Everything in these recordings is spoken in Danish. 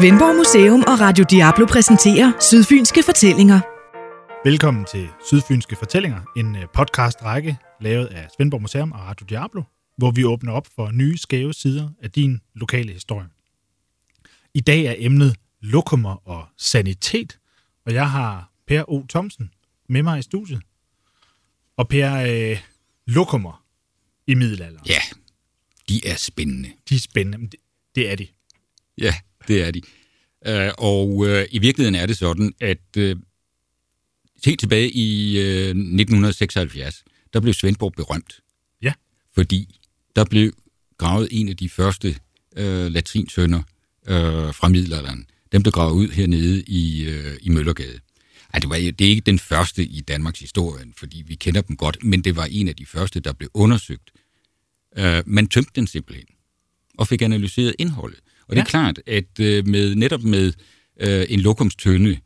Svendborg Museum og Radio Diablo præsenterer Sydfynske Fortællinger. Velkommen til Sydfynske Fortællinger, en øh, podcast-række lavet af Svendborg Museum og Radio Diablo, hvor vi åbner op for nye skæve sider af din lokale historie. I dag er emnet lokummer og sanitet, og jeg har Per O. Thomsen med mig i studiet. Og Per, øh, lokummer i middelalderen, Ja, de er spændende. de er spændende. men Det, det er de. Ja, det er de. Øh, og øh, i virkeligheden er det sådan, at øh, helt tilbage i øh, 1976, der blev Svendborg berømt. Ja. Fordi der blev gravet en af de første øh, latrinsønder øh, fra middelalderen. Den blev gravet ud hernede i, øh, i Møllergade. Ej, det, var, det er ikke den første i Danmarks historie, fordi vi kender dem godt, men det var en af de første, der blev undersøgt. Øh, man tømte den simpelthen og fik analyseret indholdet. Og ja. det er klart, at øh, med netop med øh, en lokumstønde,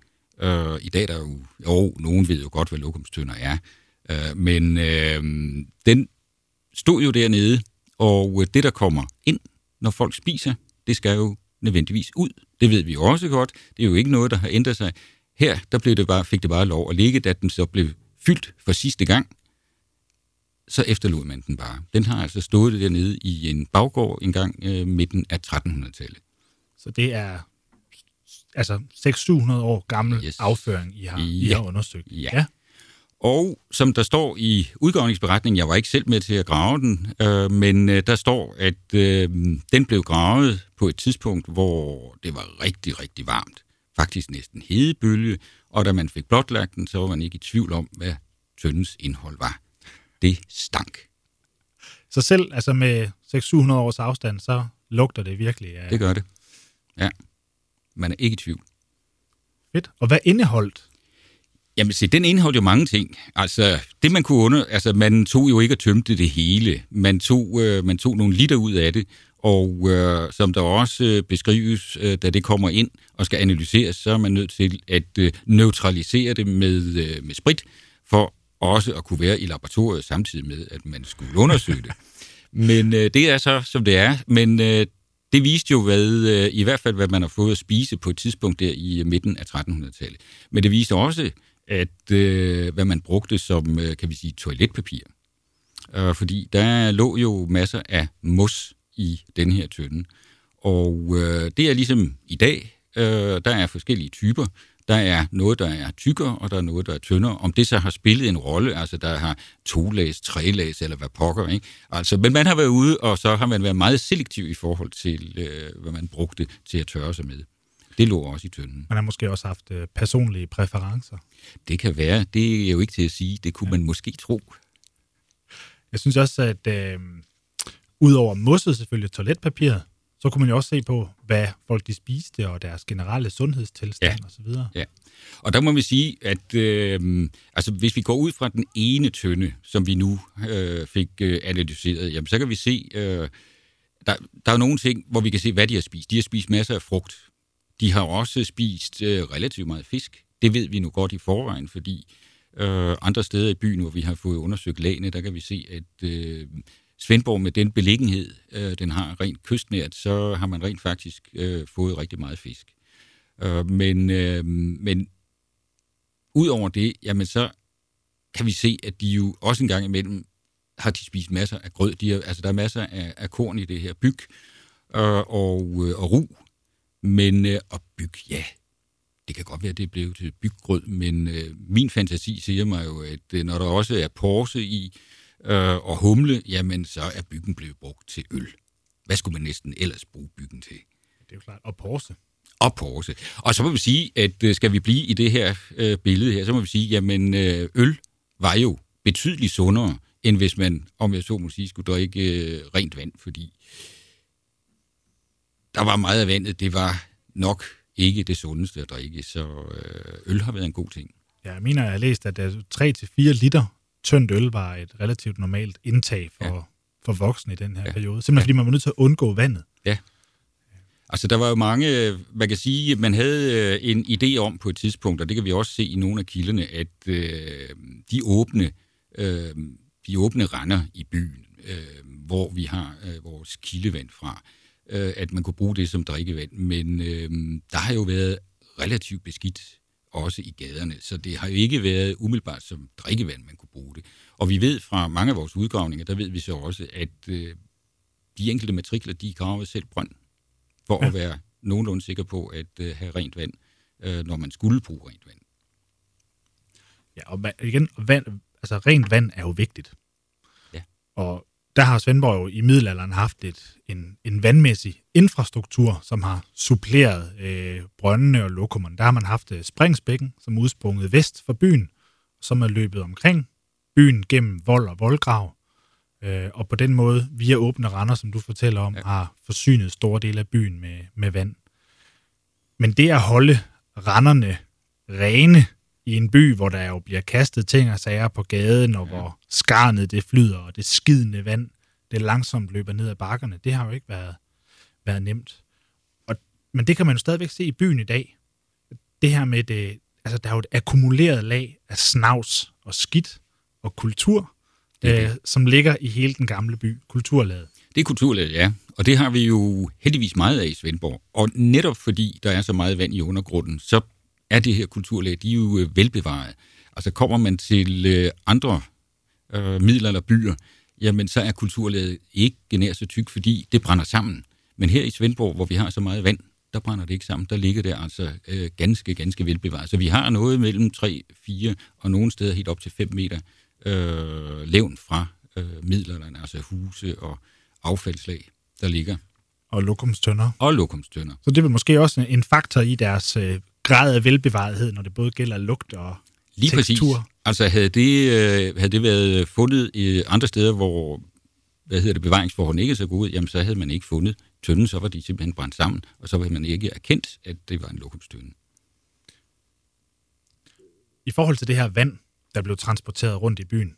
øh, i dag er der jo, jo, nogen ved jo godt, hvad lokumstønder er, øh, men øh, den stod jo dernede, og øh, det, der kommer ind, når folk spiser, det skal jo nødvendigvis ud. Det ved vi også godt. Det er jo ikke noget, der har ændret sig. Her der blev det bare, fik det bare lov at ligge, da den så blev fyldt for sidste gang, så efterlod man den bare. Den har altså stået dernede i en baggård en gang øh, midten af 1300-tallet. Så det er altså 600-700 år gammel yes. Afføring, I har, ja. I har undersøgt. Ja. ja. Og som der står i udgravningsberetningen, jeg var ikke selv med til at grave den, øh, men øh, der står, at øh, den blev gravet på et tidspunkt, hvor det var rigtig, rigtig varmt. Faktisk næsten hedebølge, og da man fik blotlagt den, så var man ikke i tvivl om, hvad tøndens indhold var. Det stank. Så selv altså med 600-700 års afstand, så lugter det virkelig af Det gør det. Ja. Man er ikke i tvivl. fedt. Og hvad indeholdt? Jamen se, den indeholdt jo mange ting. Altså, det man kunne under... Altså, man tog jo ikke og tømte det hele. Man tog, øh, man tog nogle liter ud af det, og øh, som der også øh, beskrives, øh, da det kommer ind og skal analyseres, så er man nødt til at øh, neutralisere det med, øh, med sprit, for også at kunne være i laboratoriet samtidig med, at man skulle undersøge det. Men øh, det er så, som det er. Men øh, det viste jo, hvad, øh, i hvert fald, hvad man har fået at spise på et tidspunkt der i øh, midten af 1300-tallet. Men det viste også, at øh, hvad man brugte som, øh, kan vi sige, toiletpapir. Øh, fordi der lå jo masser af mos i den her tønde. Og øh, det er ligesom i dag, øh, der er forskellige typer. Der er noget, der er tykkere, og der er noget, der er tyndere. Om det så har spillet en rolle, altså der har to lags, tre lags, eller hvad pokker, ikke? Altså, men man har været ude, og så har man været meget selektiv i forhold til, øh, hvad man brugte til at tørre sig med. Det lå også i tønden. Man har måske også haft øh, personlige præferencer. Det kan være, det er jo ikke til at sige, det kunne man måske tro. Jeg synes også, at øh, udover mosset selvfølgelig toiletpapiret, så kunne man jo også se på, hvad folk de spiste, og deres generelle sundhedstilstand Ja. osv. Ja. Og der må vi sige, at øh, altså, hvis vi går ud fra den ene tønde, som vi nu øh, fik øh, analyseret, jamen, så kan vi se, øh, der, der er nogle ting, hvor vi kan se, hvad de har spist. De har spist masser af frugt. De har også spist øh, relativt meget fisk. Det ved vi nu godt i forvejen, fordi øh, andre steder i byen, hvor vi har fået undersøgt lagene, der kan vi se, at øh, Svendborg med den beliggenhed, øh, den har rent kystnært, så har man rent faktisk øh, fået rigtig meget fisk. Øh, men, øh, men ud over det, jamen så kan vi se, at de jo også en gang imellem har de spist masser af grød. De har, altså der er masser af, af korn i det her byg øh, og, øh, og ru. Men øh, og byg, ja, det kan godt være, at det er blevet til byggrød, men øh, min fantasi siger mig jo, at øh, når der også er porse i øh, og humle, jamen så er byggen blevet brugt til øl. Hvad skulle man næsten ellers bruge byggen til? Det er jo klart. Og porse. og porse. Og så må vi sige, at øh, skal vi blive i det her øh, billede her, så må vi sige, jamen øh, øl var jo betydeligt sundere, end hvis man, om jeg så må sige, skulle drikke øh, rent vand, fordi der var meget af vandet, det var nok ikke det sundeste at drikke, så øh, øl har været en god ting. Ja, jeg mener, jeg har læst, at 3-4 liter tyndt øl var et relativt normalt indtag for, ja. Ja. for voksne i den her ja. Ja. periode. Simpelthen ja. fordi man var nødt til at undgå vandet. Altså, der var jo mange, øh, man kan sige, man havde øh, en idé om på et tidspunkt, og det kan vi også se i nogle af kilderne, at øh, de åbne, øh, de åbne render i byen, øh, hvor vi har øh, vores kildevand fra, øh, at man kunne bruge det som drikkevand. Men øh, der har jo været relativt beskidt også i gaderne, så det har jo ikke været umiddelbart som drikkevand, man kunne bruge det. Og vi ved fra mange af vores udgravninger, der ved vi så også, at øh, de enkelte matrikler, de gravede selv brønd, for ja. at være nogenlunde sikker på at øh, have rent vand, øh, når man skulle bruge rent vand. Ja, og igen, vand, altså rent vand er jo vigtigt. Ja. Og der har Svendborg jo i middelalderen haft et, en, en vandmæssig infrastruktur, som har suppleret øh, brøndene og lokummerne. Der har man haft øh, springsbækken, som udsprunget vest for byen, som er løbet omkring byen gennem vold og voldgrav. Øh, og på den måde, via åbne render, som du fortæller om, ja. har forsynet store dele af byen med, med vand. Men det at holde renderne rene i en by, hvor der jo bliver kastet ting og sager på gaden, og ja. hvor skarnet det flyder, og det skidende vand, det langsomt løber ned ad bakkerne, det har jo ikke været, været nemt. Og, men det kan man jo stadigvæk se i byen i dag. Det her med det, altså der er jo et akkumuleret lag af snavs og skidt og kultur, det øh, som ligger i hele den gamle by, kulturlaget. Det er kulturlaget, ja. Og det har vi jo heldigvis meget af i Svendborg. Og netop fordi der er så meget vand i undergrunden, så er det her kulturlag, de er jo øh, velbevaret. Altså kommer man til øh, andre øh, midler eller byer, jamen så er kulturlaget ikke nær så tyk, fordi det brænder sammen. Men her i Svendborg, hvor vi har så meget vand, der brænder det ikke sammen. Der ligger det altså øh, ganske, ganske velbevaret. Så vi har noget mellem 3, 4 og nogle steder helt op til 5 meter øh, levn fra øh, midlerne, altså huse og affaldslag, der ligger. Og lokumstønder. Og lokumstønder. Så det vil måske også en faktor i deres øh, grad af velbevarethed, når det både gælder lugt og Lige tekstur. præcis. Altså havde det, øh, havde det været fundet i andre steder, hvor hvad hedder det, bevaringsforholdene ikke er så gode, jamen så havde man ikke fundet tønden, så var de simpelthen brændt sammen, og så havde man ikke erkendt, at det var en lokumstønde. I forhold til det her vand, der blev transporteret rundt i byen,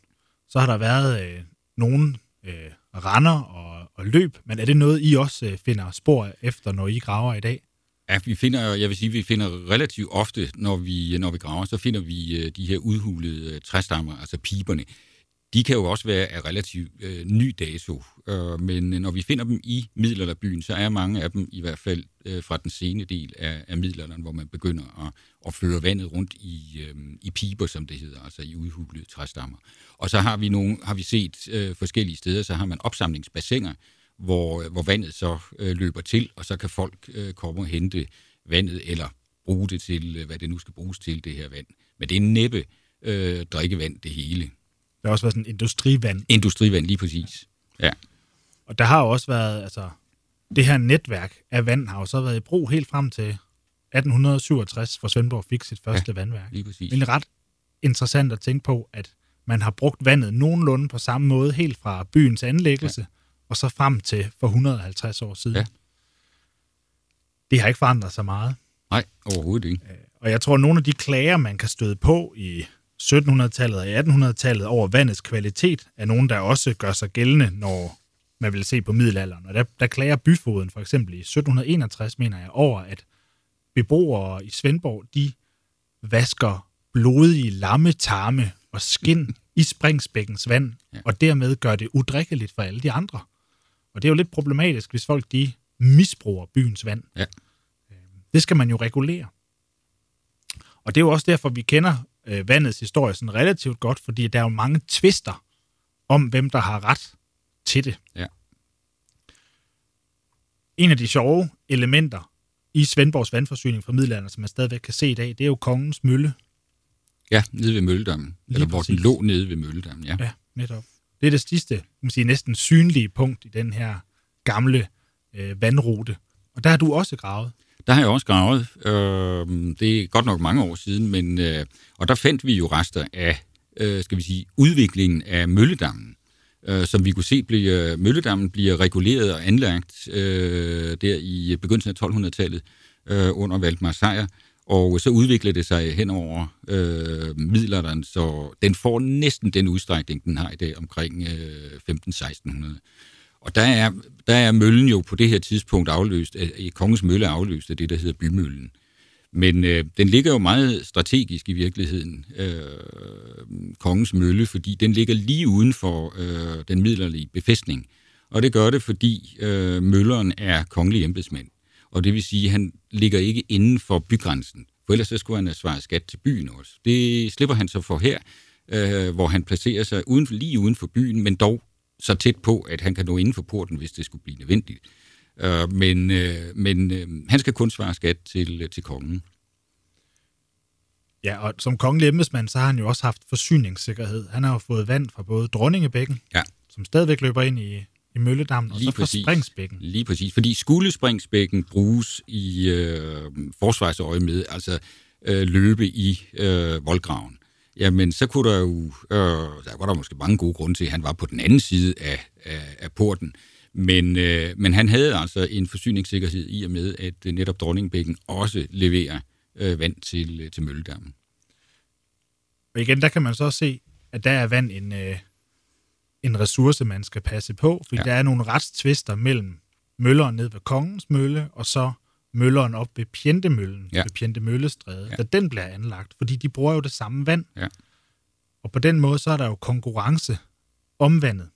så har der været øh, nogle øh, render og, og løb, men er det noget, I også øh, finder spor efter, når I graver i dag? Ja, vi finder, jeg vil sige, vi finder relativt ofte, når vi, når vi graver, så finder vi øh, de her udhulede øh, træstammer, altså piberne. De kan jo også være af relativt øh, ny dato, øh, men øh, når vi finder dem i middelalderbyen, så er mange af dem i hvert fald øh, fra den sene del af, af middelalderen, hvor man begynder at, at føre vandet rundt i, øh, i piber, som det hedder, altså i udhulede træstammer. Og så har vi, nogle, har vi set øh, forskellige steder, så har man opsamlingsbassiner, hvor, hvor vandet så øh, løber til, og så kan folk øh, komme og hente vandet, eller bruge det til, øh, hvad det nu skal bruges til, det her vand. Men det er næppe øh, drikkevand, det hele. Der har også været sådan industrivand. Industrivand, lige præcis. Ja. Og der har jo også været, altså, det her netværk af vand har jo så været i brug helt frem til 1867, hvor Svendborg fik sit første ja, vandværk. lige præcis. Men det er ret interessant at tænke på, at man har brugt vandet nogenlunde på samme måde, helt fra byens anlæggelse, ja og så frem til for 150 år siden. Ja. Det har ikke forandret sig meget. Nej, overhovedet ikke. Øh, og jeg tror, at nogle af de klager, man kan støde på i 1700-tallet og 1800-tallet over vandets kvalitet, er nogen, der også gør sig gældende, når man vil se på middelalderen. Og der, der klager byfoden for eksempel i 1761, mener jeg, over, at beboere i Svendborg, de vasker blodige lamme tarme og skin i springsbækkens vand, ja. og dermed gør det udrikkeligt for alle de andre. Og det er jo lidt problematisk, hvis folk de misbruger byens vand. Ja. Øhm, det skal man jo regulere. Og det er jo også derfor, vi kender øh, vandets historie sådan relativt godt, fordi der er jo mange tvister om, hvem der har ret til det. Ja. En af de sjove elementer i Svendborgs vandforsyning fra middelalderen, som man stadigvæk kan se i dag, det er jo kongens mølle. Ja, nede ved Mølledammen. Eller hvor den lå nede ved Mølledammen, ja. Ja, netop. Det er det sidste, man sige, næsten synlige punkt i den her gamle øh, vandrute. Og der har du også gravet. Der har jeg også gravet. Øh, det er godt nok mange år siden, men øh, og der fandt vi jo rester af, øh, skal vi sige, udviklingen af Mølledammen. Øh, som vi kunne se, bliver, Mølledammen bliver reguleret og anlagt øh, der i begyndelsen af 1200-tallet øh, under Valdemar Sejr. Og så udvikler det sig hen over øh, middelalderen, så den får næsten den udstrækning, den har i dag, omkring øh, 15-1600. Og der er, der er møllen jo på det her tidspunkt afløst, i Kongens Mølle afløst af det, der hedder Bymøllen. Men øh, den ligger jo meget strategisk i virkeligheden, øh, Kongens Mølle, fordi den ligger lige uden for øh, den middelalderlige befæstning. Og det gør det, fordi øh, mølleren er kongelig embedsmand. Og det vil sige, at han ligger ikke inden for bygrænsen. For ellers så skulle han have svaret skat til byen også. Det slipper han så for her, øh, hvor han placerer sig uden, lige uden for byen, men dog så tæt på, at han kan nå inden for porten, hvis det skulle blive nødvendigt. Øh, men øh, men øh, han skal kun svare skat til, til kongen. Ja, og som kongelig embedsmand, så har han jo også haft forsyningssikkerhed. Han har jo fået vand fra både Dronningebækken, ja. som stadigvæk løber ind i, i Mølledammen, og Lige så fra præcis. Springsbækken. Lige præcis, fordi skulle Springsbækken bruges i øh, forsvarsøje med, altså øh, løbe i øh, voldgraven, jamen så kunne der jo, øh, der var der måske mange gode grunde til, at han var på den anden side af, af, af porten, men, øh, men han havde altså en forsyningssikkerhed i og med, at øh, netop Dronningbækken også leverer øh, vand til, øh, til Mølledammen. Og igen, der kan man så se, at der er vand en, øh, en ressource, man skal passe på, fordi Ja. der er nogle retstvister mellem mølleren ned ved Kongens Mølle, og så mølleren op ved Pjentemøllen, Ja. ved Pjentemøllestræde, Ja. ja. da den bliver anlagt, fordi de bruger jo det samme vand. Ja. Og på den måde, så er der jo konkurrence om vandet.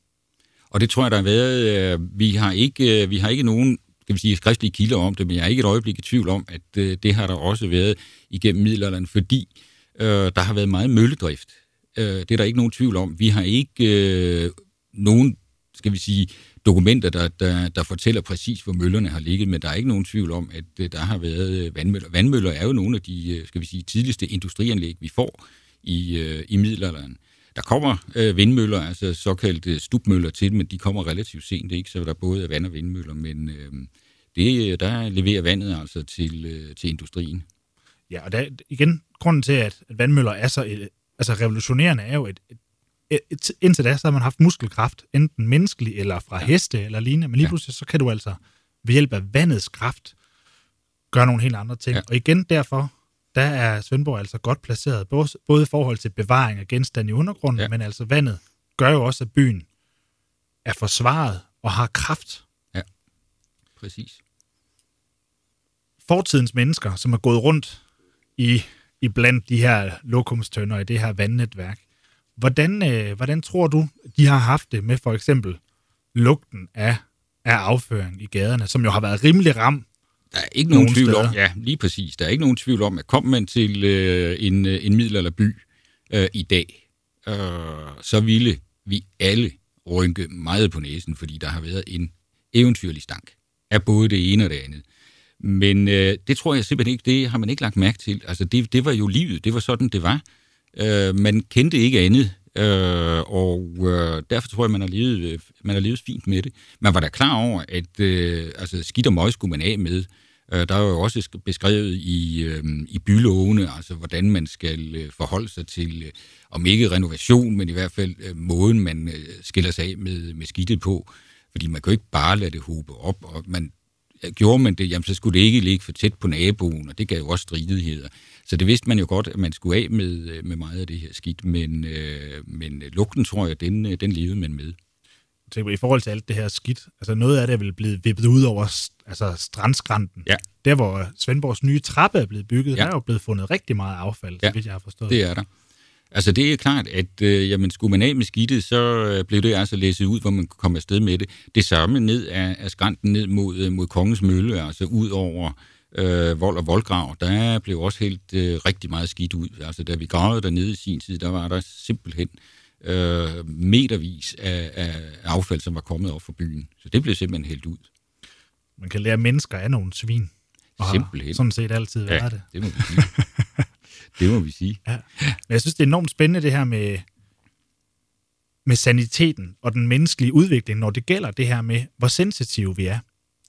Og det tror jeg, der har været. øh, Vi har ikke, øh, vi har ikke nogen skal vi sige, skriftlige kilder om det, men jeg er ikke et øjeblik i tvivl om, at øh, det har der også været igennem middelalderen, fordi øh, der har været meget mølledrift. Øh, det er der ikke nogen tvivl om. Vi har ikke øh, nogen, skal vi sige, dokumenter, der, der, der fortæller præcis, hvor møllerne har ligget, men der er ikke nogen tvivl om, at øh, der har været øh, vandmøller. Vandmøller er jo nogle af de, øh, skal vi sige, tidligste industrianlæg, vi får i, øh, i middelalderen. Der kommer øh, vindmøller, altså såkaldte stupmøller til, men de kommer relativt sent, ikke? så der både er vand- og vindmøller, men øh, det, øh, der leverer vandet altså til, øh, til industrien. Ja, og der, igen, grunden til, at, at vandmøller er så øh, altså revolutionerende, er jo, et, et, et, et, indtil da, så har man haft muskelkraft, enten menneskelig eller fra ja. heste eller lignende, men lige Ja. pludselig, så kan du altså ved hjælp af vandets kraft gøre nogle helt andre ting. Ja. Ja. Og igen derfor, der er Svendborg altså godt placeret, både, både i forhold til bevaring af genstande i undergrunden, Ja. ja. men altså vandet gør jo også, at byen er forsvaret og har kraft. Præcis. fortidens mennesker, som er gået rundt i, i blandt de her lokumstønder i det her vandnetværk. Hvordan, øh, hvordan tror du, de har haft det med for eksempel lugten af, af afføring i gaderne, som jo har været rimelig ram? Der er ikke nogen tvivl om, ja, lige præcis. Der er ikke nogen tvivl om, at kom man til øh, en, øh, en middelalderby øh, i dag, øh, så ville vi alle rynke meget på næsen, fordi der har været en eventyrlig stank af både det ene og det andet. Men øh, det tror jeg simpelthen ikke, det har man ikke lagt mærke til. Altså det, det var jo livet, det var sådan, det var. Øh, man kendte ikke andet, øh, og øh, derfor tror jeg, man har, levet, øh, man har levet fint med det. Man var da klar over, at øh, altså, skidt og møg skulle man af med. Øh, der er jo også beskrevet i, øh, i bylovene, altså hvordan man skal øh, forholde sig til, øh, om ikke renovation, men i hvert fald øh, måden, man øh, skiller sig af med, med skidtet på. Fordi man kan jo ikke bare lade det hobe op, og man, gjorde man det, jamen, så skulle det ikke ligge for tæt på naboen, og det gav jo også stridigheder. Så det vidste man jo godt, at man skulle af med, øh, med meget af det her skidt, men, øh, men lugten, tror jeg, den, øh, den levede man med. I forhold til alt det her skidt, altså noget af det er vel blevet vippet ud over altså strandskrænten. Ja. Der, hvor Svendborgs nye trappe er blevet bygget, ja. der er jo blevet fundet rigtig meget affald, Ja. så vidt jeg har forstået. Det er der. Altså det er klart, at øh, jamen, skulle man af med skidtet, så øh, blev det altså læsset ud, hvor man kunne komme afsted med det. Det samme ned af, af skrænten ned mod, øh, mod Kongens Mølle, altså ud over øh, vold og voldgrav, der blev også helt øh, rigtig meget skidt ud. Altså da vi gravede dernede i sin tid, der var der simpelthen øh, metervis af, af affald, som var kommet op fra byen. Så det blev simpelthen helt ud. Man kan lære mennesker af nogle svin. Og Simpelthen. sådan set altid Ja, været det. det må vi sige. det må vi sige. Ja. Men jeg synes, det er enormt spændende det her med, med saniteten og den menneskelige udvikling, når det gælder det her med, hvor sensitive vi er.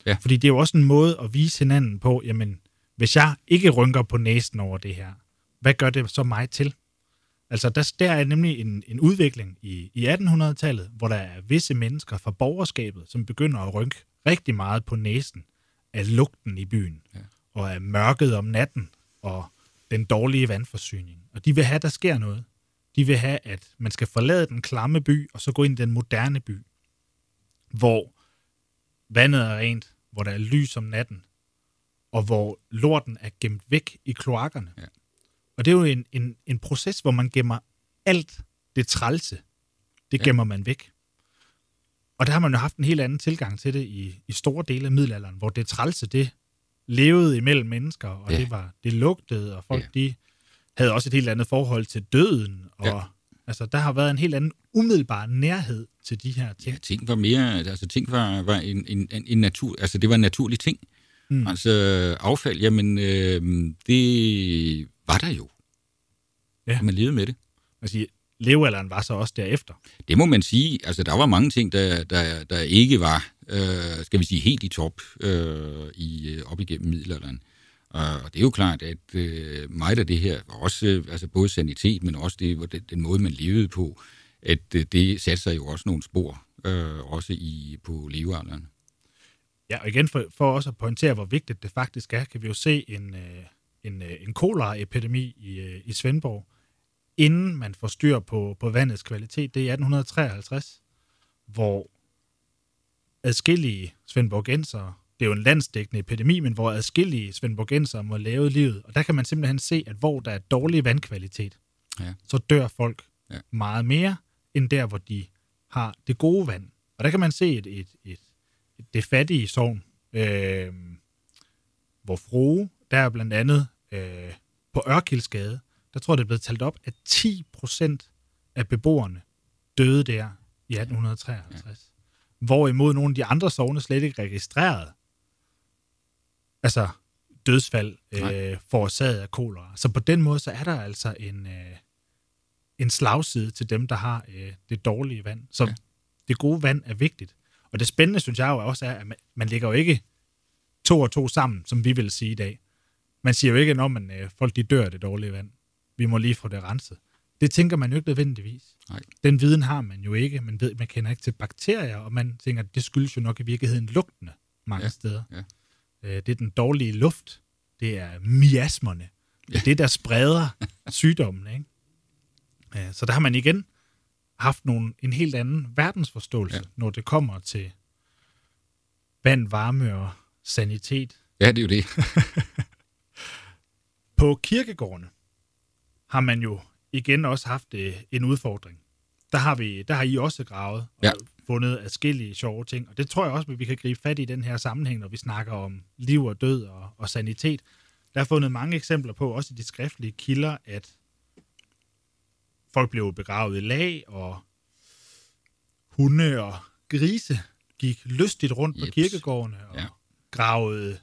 Ja. Fordi det er jo også en måde at vise hinanden på, jamen, hvis jeg ikke rynker på næsen over det her, hvad gør det så mig til? Altså, der, der er nemlig en, en udvikling i, i 1800-tallet, hvor der er visse mennesker fra borgerskabet, som begynder at rynke rigtig meget på næsen af lugten i byen, Ja. og af mørket om natten, og den dårlige vandforsyning. Og de vil have, at der sker noget. De vil have, at man skal forlade den klamme by, og så gå ind i den moderne by, hvor vandet er rent, hvor der er lys om natten, og hvor lorten er gemt væk i kloakkerne. Ja. Og det er jo en, en, en proces, hvor man gemmer alt det trælse. Det Ja. gemmer man væk. Og der har man jo haft en helt anden tilgang til det i, i store dele af middelalderen, hvor det trælse, det levede imellem mennesker, og Ja. det var det lugtede, og folk Ja. de havde også et helt andet forhold til døden, og Ja. altså, der har været en helt anden umiddelbar nærhed til de her ting. Ja, ting var mere, altså ting var, var en, en, en, natur, altså det var en naturlig ting. Mm. Altså affald, jamen øh, det var der jo. Ja. Man levede med det. Altså, levealderen var så også derefter. Det må man sige. Altså der var mange ting, der, der, der ikke var, øh, skal vi sige, helt i top øh, i, øh, op igennem middelalderen. Og det er jo klart, at øh, meget af det her var også, øh, altså både sanitet, men også det, det, den måde, man levede på, at øh, det satte sig jo også nogle spor, øh, også i, på levealderen. Ja, og igen for, for også at pointere, hvor vigtigt det faktisk er, kan vi jo se en, øh, en, øh, en koleraepidemi i, øh, i Svendborg, inden man får styr på, på vandets kvalitet. Det er i 1853, hvor adskillige svendborgenser, det er jo en landsdækkende epidemi, men hvor adskillige svendborgenser må lave livet. Og der kan man simpelthen se, at hvor der er dårlig vandkvalitet, Ja. så dør folk Ja. meget mere, end der, hvor de har det gode vand. Og der kan man se et, et, et, et det fattige sovn, øh, hvor frue, der er blandt andet øh, på Ørkildsgade, der tror jeg, det er blevet talt op, at 10 procent af beboerne døde der i 1853. Ja. Hvorimod nogle af de andre sovne slet ikke registrerede altså dødsfald Nej. øh, forårsaget af kolera. Så på den måde, så er der altså en, øh, en slagside til dem, der har øh, det dårlige vand. Så ja. Ja. det gode vand er vigtigt. Og det spændende, synes jeg jo også er, at man, man lægger jo ikke to og to sammen, som vi vil sige i dag. Man siger jo ikke, når man, øh, folk de dør af det dårlige vand. Vi må lige få det renset. Det tænker man jo ikke nødvendigvis. Nej. Den viden har man jo ikke. Man, ved, man kender ikke til bakterier, og man tænker, at det skyldes jo nok i virkeligheden lugtene mange Ja, steder. ja. Øh, det er den dårlige luft. Det er miasmerne. Det er det, der spreder sygdommen. Ikke? Øh, Så der har man igen haft nogle, en helt anden verdensforståelse, ja. Ja. når det kommer til vand, varme og sanitet. Ja, det er jo det. På kirkegårdene har man jo igen også haft øh, en udfordring. Der har, vi, der har I også gravet og Ja. fundet adskillige sjove ting, og det tror jeg også, at vi kan gribe fat i den her sammenhæng, når vi snakker om liv og død og, og sanitet. Der er fundet mange eksempler på, også i de skriftlige kilder, at folk blev begravet i lag, og hunde og grise gik lystigt rundt på Jeps. kirkegårdene og Ja. gravede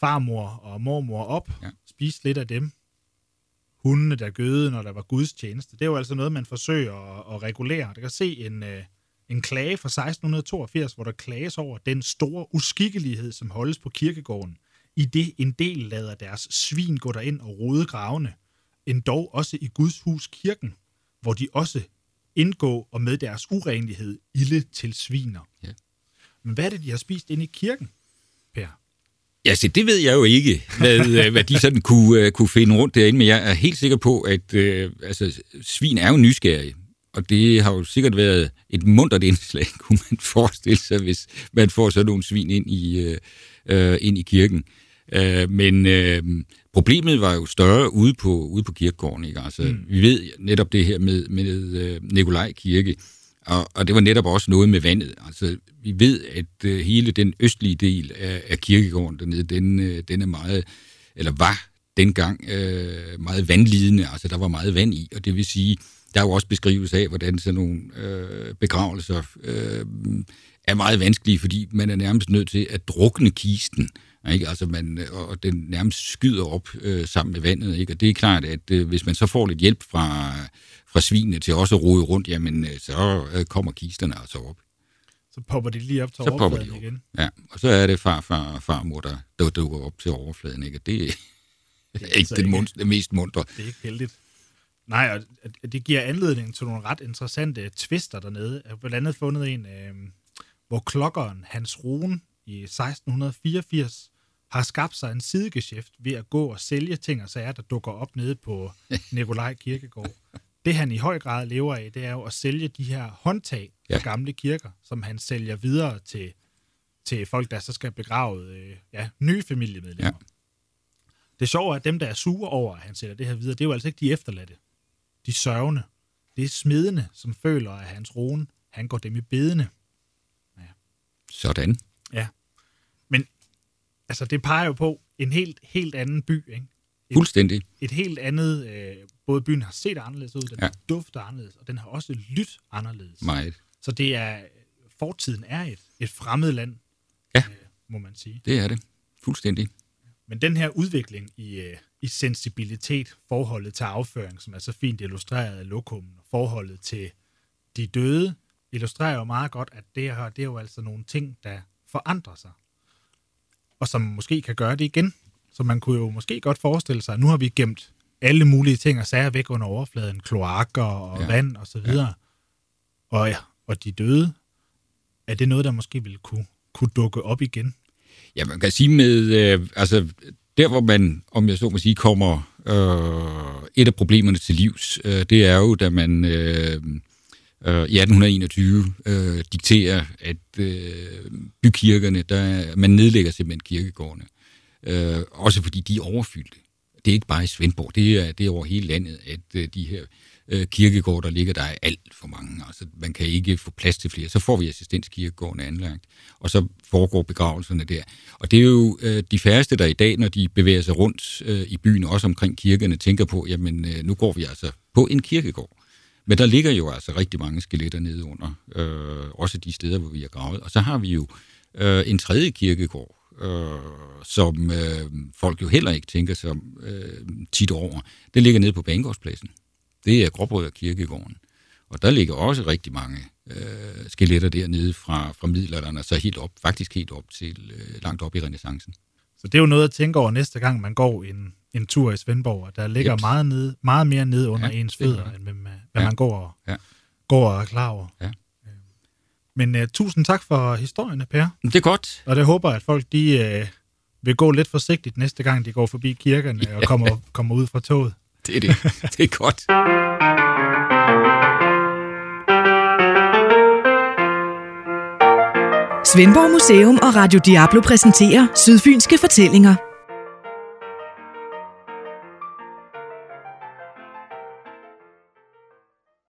farmor og mormor op. Ja. spiste lidt af dem. Hundene, der gøde, når der var gudstjeneste. Det er jo altså noget, man forsøger at, at regulere. Der kan se en, øh, en klage fra 1682, hvor der klages over den store uskikkelighed, som holdes på kirkegården, i det en del lader deres svin gå derind og rode gravene, end dog også i Guds hus kirken, hvor de også indgå og med deres urenlighed ilde til sviner. Ja. Men hvad er det, de har spist inde i kirken, Per? Ja, se, det ved jeg jo ikke, hvad, øh, hvad de sådan kunne, uh, kunne finde rundt derinde, men jeg er helt sikker på, at uh, altså, svin er jo nysgerrige, og det har jo sikkert været et muntert indslag, kunne man forestille sig, hvis man får sådan nogle svin ind i, uh, uh, ind i kirken. Uh, men uh, problemet var jo større ude på, ude på kirkegården. Ikke? Altså, mm. Vi ved netop det her med, med uh, Nikolaj Kirke, og, og det var netop også noget med vandet. Altså, vi ved, at øh, hele den østlige del af, af kirkegården dernede, den, øh, den er meget, eller var dengang øh, meget vandlidende. Altså, der var meget vand i, og det vil sige, der er jo også beskrivelse af, hvordan sådan nogle øh, begravelser øh, er meget vanskelige, fordi man er nærmest nødt til at drukne kisten. Ikke? Altså man, og den nærmest skyder op øh, sammen med vandet. Ikke? Og det er klart, at øh, hvis man så får lidt hjælp fra, fra svinene til også at rode rundt, jamen øh, så øh, kommer kisterne altså op. Så popper de lige op til Så popper overfladen de op. igen. Ja, og så er det farfar og farmor, der, der dukker op til overfladen. Ikke? Og det, det er ikke altså den mund, det mest mundre. Det er ikke heldigt. Nej, og det giver anledning til nogle ret interessante twister dernede. Jeg har blandt andet fundet en, øh, hvor klokkeren Hans Ruen i 1684 har skabt sig en sidegeschæft ved at gå og sælge ting og sager, der dukker op nede på Nikolaj Kirkegård. Det han i høj grad lever af, det er jo at sælge de her håndtag fra Ja. gamle kirker, som han sælger videre til, til folk, der så skal begrave øh, ja, nye familiemedlemmer. Ja. Det sjove er, at dem, der er sure over, at han sælger det her videre, det er jo altså ikke de efterladte. De sørgende. Det er smidende, som føler, at hans roen, han går dem i bedene. Sådan. Ja. Men altså, det peger jo på en helt, helt anden by, ikke? Fuldstændig. et helt andet... Øh, både byen har set anderledes ud, den Ja. dufter anderledes, og den har også lyttet anderledes. Meget. Så det er... Fortiden er et, et fremmed land, Ja. øh, må man sige. Det er det. Fuldstændig. Men den her udvikling i, øh, i sensibilitet, forholdet til afføring, som er så fint illustreret af lokummen, og forholdet til de døde, illustrerer jo meget godt, at det her, det er jo altså nogle ting, der forandrer sig. Og som måske kan gøre det igen. Så man kunne jo måske godt forestille sig, at nu har vi gemt alle mulige ting og sager væk under overfladen, kloakker og Ja. vand og så videre. Ja. Og, ja, og de døde, er det noget, der måske ville kunne, kunne dukke op igen? Ja, man kan sige med, øh, altså der hvor man, om jeg så må sige, kommer øh, et af problemerne til livs, øh, det er jo, da man øh, øh, i 1821 øh, dikterer, at øh, bykirkerne, der, man nedlægger simpelthen kirkegårdene. Øh, Øh, også fordi de er overfyldte. Det er ikke bare i Svendborg, det er, det er over hele landet, at øh, de her øh, kirkegårde, der ligger, der er alt for mange. Altså, man kan ikke få plads til flere. Så får vi assistenskirkegården anlagt, og så foregår begravelserne der. Og det er jo øh, de færreste, der i dag, når de bevæger sig rundt øh, i byen, også omkring kirkerne, tænker på, jamen øh, nu går vi altså på en kirkegård. Men der ligger jo altså rigtig mange skeletter nede under, øh, også de steder, hvor vi har gravet. Og så har vi jo øh, en tredje kirkegård, øh, som øh, folk jo heller ikke tænker sig øh, tit over. Den ligger nede på Banegårdspladsen. Det er Gråbrød kirkegården. Og der ligger også rigtig mange øh, skeletter dernede fra, fra middelalderen, og så helt op, faktisk helt op til øh, langt op i renaissancen. Så det er jo noget at tænke over næste gang, man går en, en tur i Svendborg, der ligger Jeps. meget, nede, meget mere nede under Ja, ens det fødder, der. end hvad, man, hvad Ja. man går og, Ja. går og er klar over. Ja. Men uh, tusind tak for historierne, Per. Det er godt. Og det håber, at folk de, uh, vil gå lidt forsigtigt næste gang, de går forbi kirkerne og kommer, kommer ud fra toget. Det er det. det er godt. Svendborg Museum og Radio Diablo præsenterer Sydfynske Fortællinger.